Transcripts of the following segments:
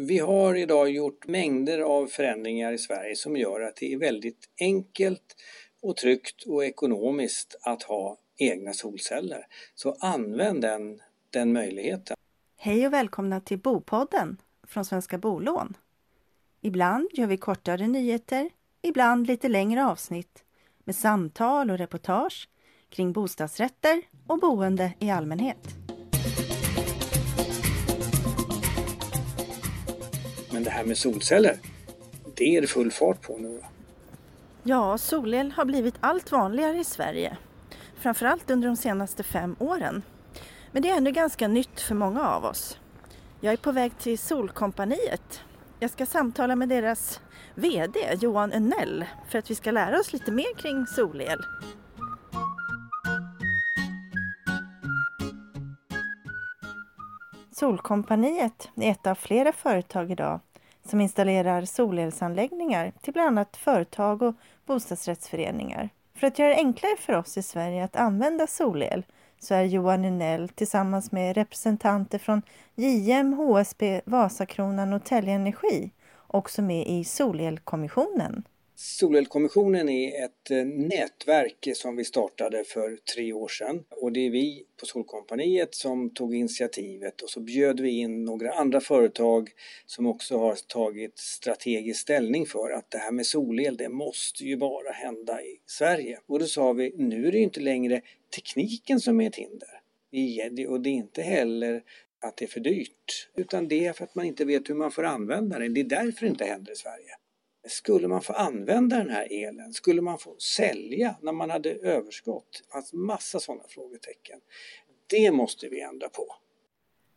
Vi har idag gjort mängder av förändringar i Sverige som gör att det är väldigt enkelt och tryggt och ekonomiskt att ha egna solceller. Så använd den, den möjligheten. Hej och välkomna till Bopodden från Svenska Bolån. Ibland gör vi kortare nyheter, ibland lite längre avsnitt med samtal och reportage kring bostadsrätter och boende i allmänhet. Men det här med solceller, det är det full fart på nu. Ja, solel har blivit allt vanligare i Sverige. Framförallt under de senaste fem åren. Men det är ännu ganska nytt för många av oss. Jag är på väg till Solkompaniet. Jag ska samtala med deras VD Johan Önell för att vi ska lära oss lite mer kring solel. Solkompaniet är ett av flera företag idag som installerar solelsanläggningar till bland annat företag och bostadsrättsföreningar. För att göra det enklare för oss i Sverige att använda solel så är Johan Unell tillsammans med representanter från JM, HSB, Vasakronan och Telge Energi också med i Solelkommissionen. Solelkommissionen är ett eh, nätverk som vi startade för tre år sedan och det är vi på Solkompaniet som tog initiativet och så bjöd vi in några andra företag som också har tagit strategisk ställning för att det här med solel det måste ju bara hända i Sverige. Och då sa vi, nu är det ju inte längre tekniken som är ett hinder. Och det är inte heller att det är för dyrt utan det är för att man inte vet hur man får använda det. Det är därför det inte händer i Sverige. Skulle man få använda den här elen? Skulle man få sälja när man hade överskott? Alltså massa sådana frågetecken. Det måste vi ändra på.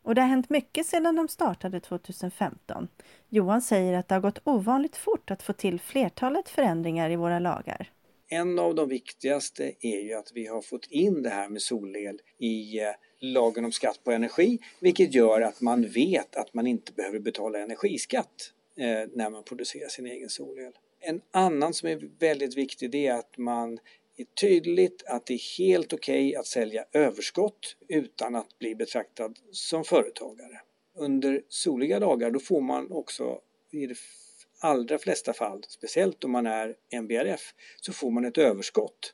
Och det har hänt mycket sedan de startade 2015. Johan säger att det har gått ovanligt fort att få till flertalet förändringar i våra lagar. En av de viktigaste är ju att vi har fått in det här med solel i eh, lagen om skatt på energi, vilket gör att man vet att man inte behöver betala energiskatt Eh, när man producerar sin egen solel. En annan som är väldigt viktig det är att man är tydligt att det är helt okej okay att sälja överskott utan att bli betraktad som företagare. Under soliga dagar då får man också i de allra flesta fall, speciellt om man är MBRF, så får man ett överskott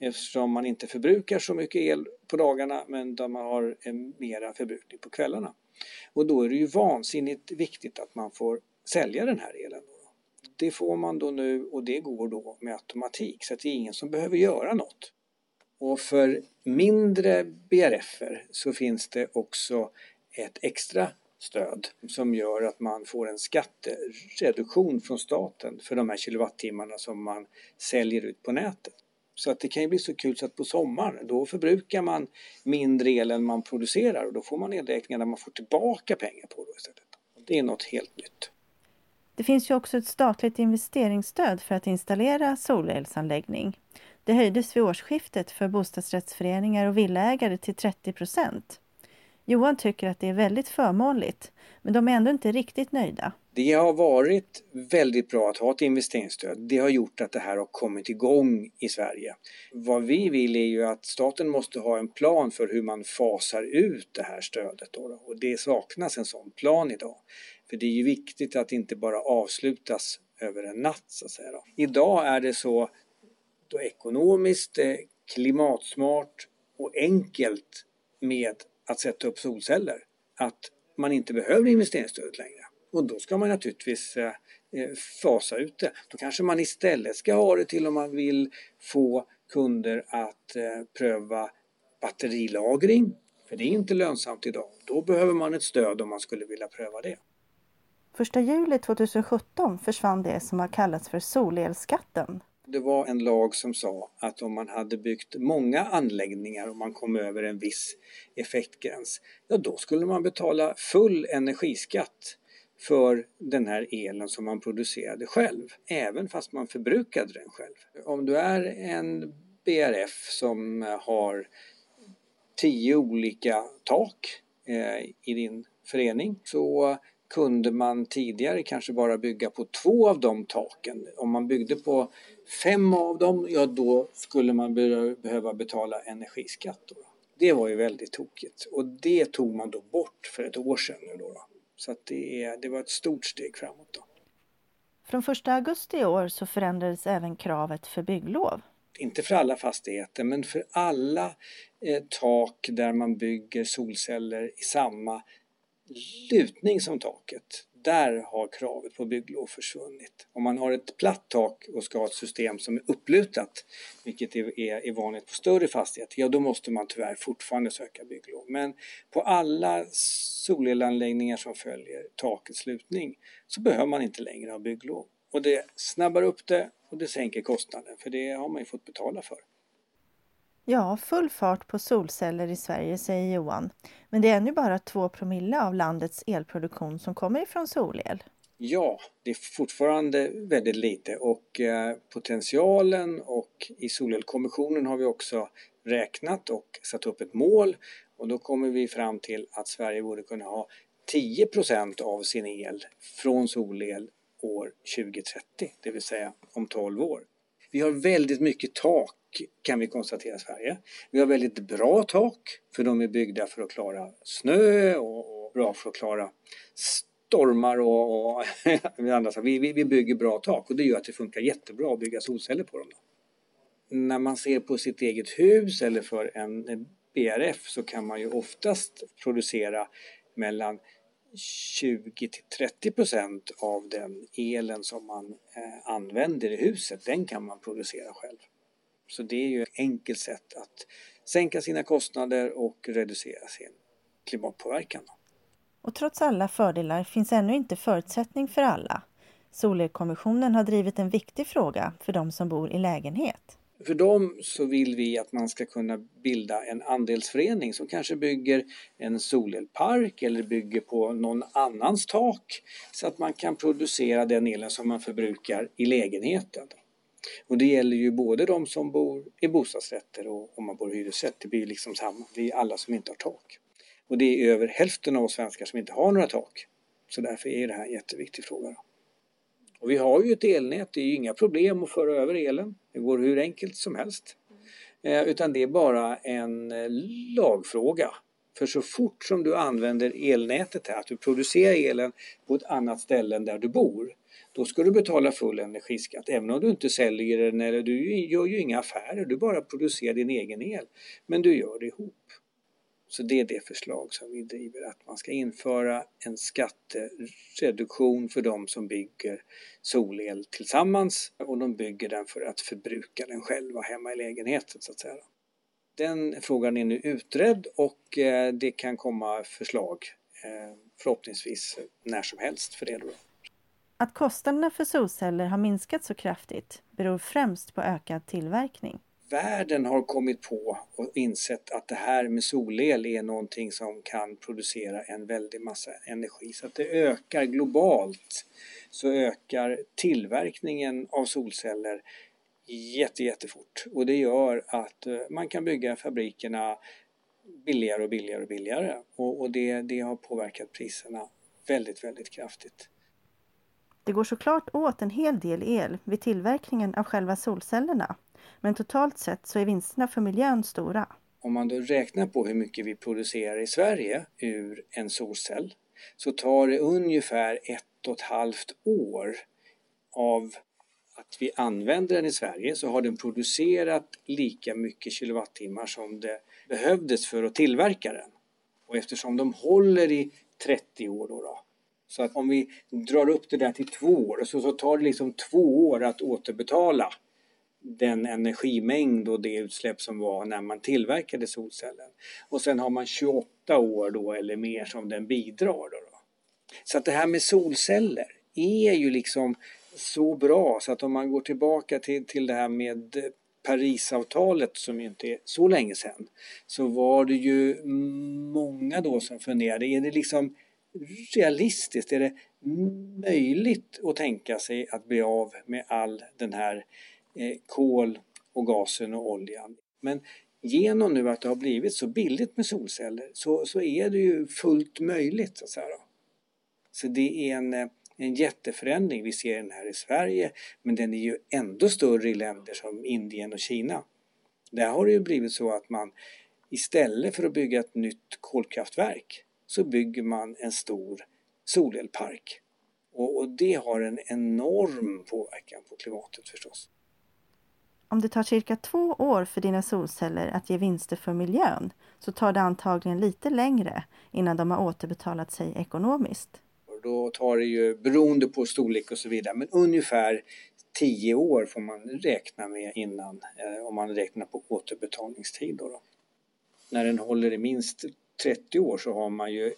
eftersom man inte förbrukar så mycket el på dagarna men man har en mera förbrukning på kvällarna. Och då är det ju vansinnigt viktigt att man får sälja den här elen. Det får man då nu och det går då med automatik så att det är ingen som behöver göra något. Och för mindre BRFer så finns det också ett extra stöd som gör att man får en skattereduktion från staten för de här kilowattimmarna som man säljer ut på nätet. Så att det kan ju bli så kul så att på sommaren då förbrukar man mindre el än man producerar och då får man elräkningar där man får tillbaka pengar på det istället. Det är något helt nytt. Det finns ju också ett statligt investeringsstöd för att installera solelsanläggning. Det höjdes vid årsskiftet för bostadsrättsföreningar och villaägare till 30 procent. Johan tycker att det är väldigt förmånligt, men de är ändå inte riktigt nöjda. Det har varit väldigt bra att ha ett investeringsstöd. Det har gjort att det här har kommit igång i Sverige. Vad vi vill är ju att staten måste ha en plan för hur man fasar ut det här stödet. Då, och det saknas en sån plan idag. För det är ju viktigt att inte bara avslutas över en natt så att säga. Då. Idag är det så då ekonomiskt, eh, klimatsmart och enkelt med att sätta upp solceller att man inte behöver investeringsstödet längre. Och då ska man naturligtvis eh, eh, fasa ut det. Då kanske man istället ska ha det till om man vill få kunder att pröva batterilagring. För det är inte lönsamt idag. Då behöver man ett stöd om man skulle vilja pröva det. 1 juli 2017 försvann det som har kallats för solelskatten. Det var en lag som sa att om man hade byggt många anläggningar och man kom över en viss effektgräns, ja då skulle man betala full energiskatt för den här elen som man producerade själv, även fast man förbrukade den själv. Om du är en BRF som har tio olika tak eh, i din förening så kunde man tidigare kanske bara bygga på två av de taken. Om man byggde på fem av dem, ja då skulle man behöva betala energiskatt. Då. Det var ju väldigt tokigt och det tog man då bort för ett år sedan. Nu då, då. Så det, är, det var ett stort steg framåt. Då. Från 1 augusti i år så förändrades även kravet för bygglov. Inte för alla fastigheter men för alla eh, tak där man bygger solceller i samma lutning som taket. Där har kravet på bygglov försvunnit. Om man har ett platt tak och ska ha ett system som är upplutat, vilket är, är, är vanligt på större fastigheter, ja då måste man tyvärr fortfarande söka bygglov. Men på alla solelanläggningar som följer takets lutning så behöver man inte längre ha bygglov. Och det snabbar upp det och det sänker kostnaden, för det har man ju fått betala för. Ja, full fart på solceller i Sverige, säger Johan. Men det är ännu bara 2 promille av landets elproduktion som kommer ifrån solel. Ja, det är fortfarande väldigt lite och eh, potentialen och i Solelkommissionen har vi också räknat och satt upp ett mål och då kommer vi fram till att Sverige borde kunna ha 10% av sin el från solel år 2030, det vill säga om 12 år. Vi har väldigt mycket tak kan vi konstatera i Sverige. Vi har väldigt bra tak för de är byggda för att klara snö och, bra för att klara stormar och, och andra vi, vi, vi bygger bra tak och det gör att det funkar jättebra att bygga solceller på dem. Då. När man ser på sitt eget hus eller för en BRF så kan man ju oftast producera mellan 20 till 30 procent av den elen som man eh, använder i huset, den kan man producera själv. Så det är ju ett enkelt sätt att sänka sina kostnader och reducera sin klimatpåverkan. Och trots alla fördelar finns ännu inte förutsättning för alla. Solelkommissionen har drivit en viktig fråga för de som bor i lägenhet. För dem så vill vi att man ska kunna bilda en andelsförening som kanske bygger en solelpark eller bygger på någon annans tak så att man kan producera den elen som man förbrukar i lägenheten. Och det gäller ju både de som bor i bostadsrätter och om man bor i hyresrätt. Det blir liksom samma. vi är alla som inte har tak. Och det är över hälften av oss svenskar som inte har några tak. Så därför är det här en jätteviktig fråga. Och vi har ju ett elnät, det är ju inga problem att föra över elen. Det går hur enkelt som helst. Eh, utan det är bara en eh, lagfråga. För så fort som du använder elnätet här, att du producerar elen på ett annat ställe än där du bor, då ska du betala full energiskatt. Även om du inte säljer den eller du gör ju inga affärer, du bara producerar din egen el. Men du gör det ihop. Så det är det förslag som vi driver, att man ska införa en skattereduktion för de som bygger solel tillsammans och de bygger den för att förbruka den själva hemma i lägenheten så att säga. Den frågan är nu utredd och eh, det kan komma förslag eh, förhoppningsvis när som helst för det. Då. Att kostnaderna för solceller har minskat så kraftigt beror främst på ökad tillverkning världen har kommit på och insett att det här med solel är någonting som kan producera en väldig massa energi. Så att det ökar globalt så ökar tillverkningen av solceller jätte, jättefort och det gör att eh, man kan bygga fabrikerna billigare och billigare och billigare och, och det, det har påverkat priserna väldigt, väldigt kraftigt. Det går såklart åt en hel del el vid tillverkningen av själva solcellerna men totalt sett så är vinsterna för miljön stora. Om man då räknar på hur mycket vi producerar i Sverige ur en solcell så tar det ungefär ett och ett halvt år av att vi använder den i Sverige så har den producerat lika mycket kilowattimmar som det behövdes för att tillverka den. Och eftersom de håller i 30 år då, då så att om vi drar upp det där till två år så, så tar det liksom två år att återbetala den energimängd och det utsläpp som var när man tillverkade solcellen. Och sen har man 28 år då eller mer som den bidrar. Då, då. Så att det här med solceller är ju liksom så bra så att om man går tillbaka till, till det här med eh, Parisavtalet som ju inte är så länge sedan så var det ju många då som funderade, är det liksom realistiskt? Är det möjligt att tänka sig att bli av med all den här eh, kol och gasen och oljan. Men genom nu att det har blivit så billigt med solceller så, så är det ju fullt möjligt. Så, att säga. så det är en, eh, en jätteförändring. Vi ser den här i Sverige men den är ju ändå större i länder som Indien och Kina. Där har det ju blivit så att man istället för att bygga ett nytt kolkraftverk så bygger man en stor solelpark. Och, och det har en enorm påverkan på klimatet förstås. Om det tar cirka två år för dina solceller att ge vinster för miljön så tar det antagligen lite längre innan de har återbetalat sig ekonomiskt. Då tar det ju, beroende på storlek och så vidare, men ungefär tio år får man räkna med innan, eh, om man räknar på återbetalningstid. Då, då När den håller i minst 30 år så har man ju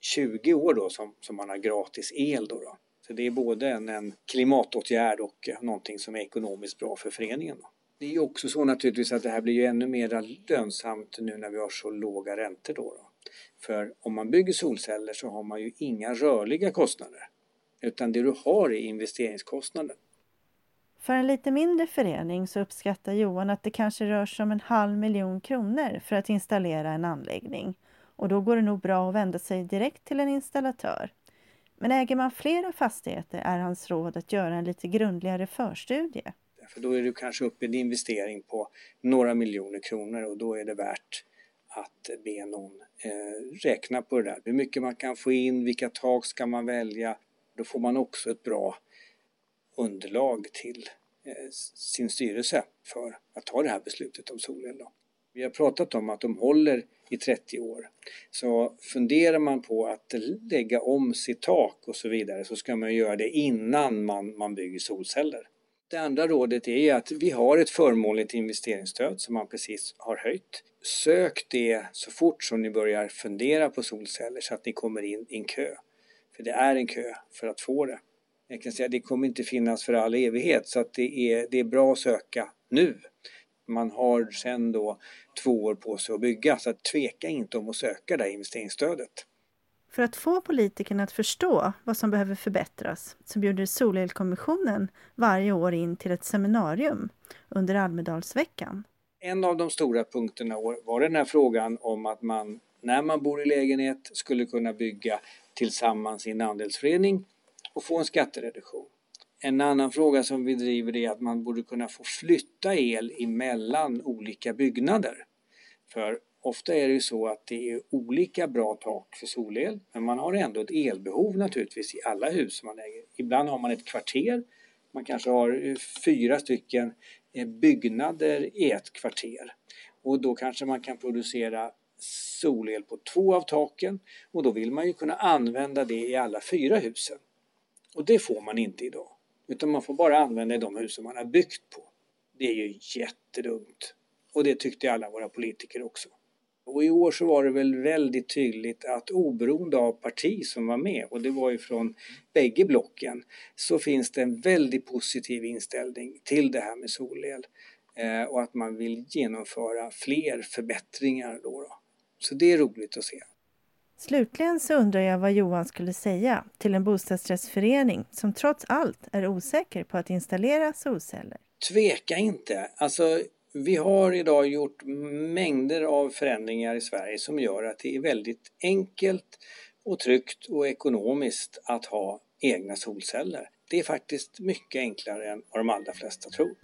20 år då som, som man har gratis el. Då, då. Så det är både en, en klimatåtgärd och eh, någonting som är ekonomiskt bra för föreningen. Då. Det är också så naturligtvis att det här blir ju ännu mer lönsamt nu när vi har så låga räntor. Då, då. För om man bygger solceller så har man ju inga rörliga kostnader. Utan det du har är investeringskostnaden. För en lite mindre förening så uppskattar Johan att det kanske rör sig om en halv miljon kronor för att installera en anläggning. Och då går det nog bra att vända sig direkt till en installatör. Men äger man flera fastigheter är hans råd att göra en lite grundligare förstudie. För då är du kanske uppe i en investering på några miljoner kronor och då är det värt att be någon eh, räkna på det där. Hur mycket man kan få in, vilka tak ska man välja? Då får man också ett bra underlag till eh, sin styrelse för att ta det här beslutet om solel. Då. Vi har pratat om att de håller i 30 år. Så funderar man på att lägga om sitt tak och så vidare så ska man göra det innan man, man bygger solceller. Det andra rådet är att vi har ett förmånligt investeringsstöd som man precis har höjt. Sök det så fort som ni börjar fundera på solceller så att ni kommer in i en kö. För det är en kö för att få det. Jag kan säga att det kommer inte finnas för all evighet så att det är, det är bra att söka nu. Man har sen då två år på sig att bygga så att tveka inte om att söka det här investeringsstödet. För att få politikerna att förstå vad som behöver förbättras så bjuder Solelkommissionen varje år in till ett seminarium under Almedalsveckan. En av de stora punkterna var den här frågan om att man när man bor i lägenhet skulle kunna bygga tillsammans i en andelsförening och få en skattereduktion. En annan fråga som vi driver är att man borde kunna få flytta el emellan olika byggnader. För ofta är det ju så att det är olika bra tak för solel men man har ändå ett elbehov naturligtvis i alla hus som man äger. Ibland har man ett kvarter, man kanske har eh, fyra stycken eh, byggnader i ett kvarter och då kanske man kan producera solel på två av taken och då vill man ju kunna använda det i alla fyra husen. Och det får man inte idag. Utan man får bara använda i de hus som man har byggt på. Det är ju jättedumt. Och det tyckte alla våra politiker också. Och i år så var det väl väldigt tydligt att oberoende av parti som var med, och det var ju från bägge blocken, så finns det en väldigt positiv inställning till det här med solel. Eh, och att man vill genomföra fler förbättringar då, då. Så det är roligt att se. Slutligen så undrar jag vad Johan skulle säga till en bostadsrättsförening som trots allt är osäker på att installera solceller. Tveka inte! Alltså, vi har idag gjort mängder av förändringar i Sverige som gör att det är väldigt enkelt och tryggt och ekonomiskt att ha egna solceller. Det är faktiskt mycket enklare än vad de allra flesta tror.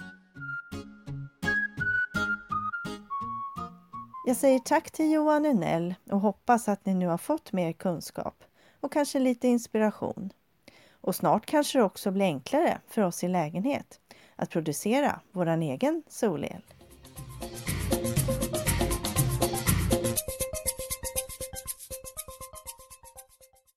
Jag säger tack till Johan Unell och hoppas att ni nu har fått mer kunskap och kanske lite inspiration. Och snart kanske det också blir enklare för oss i lägenhet att producera vår egen solel. Thank you.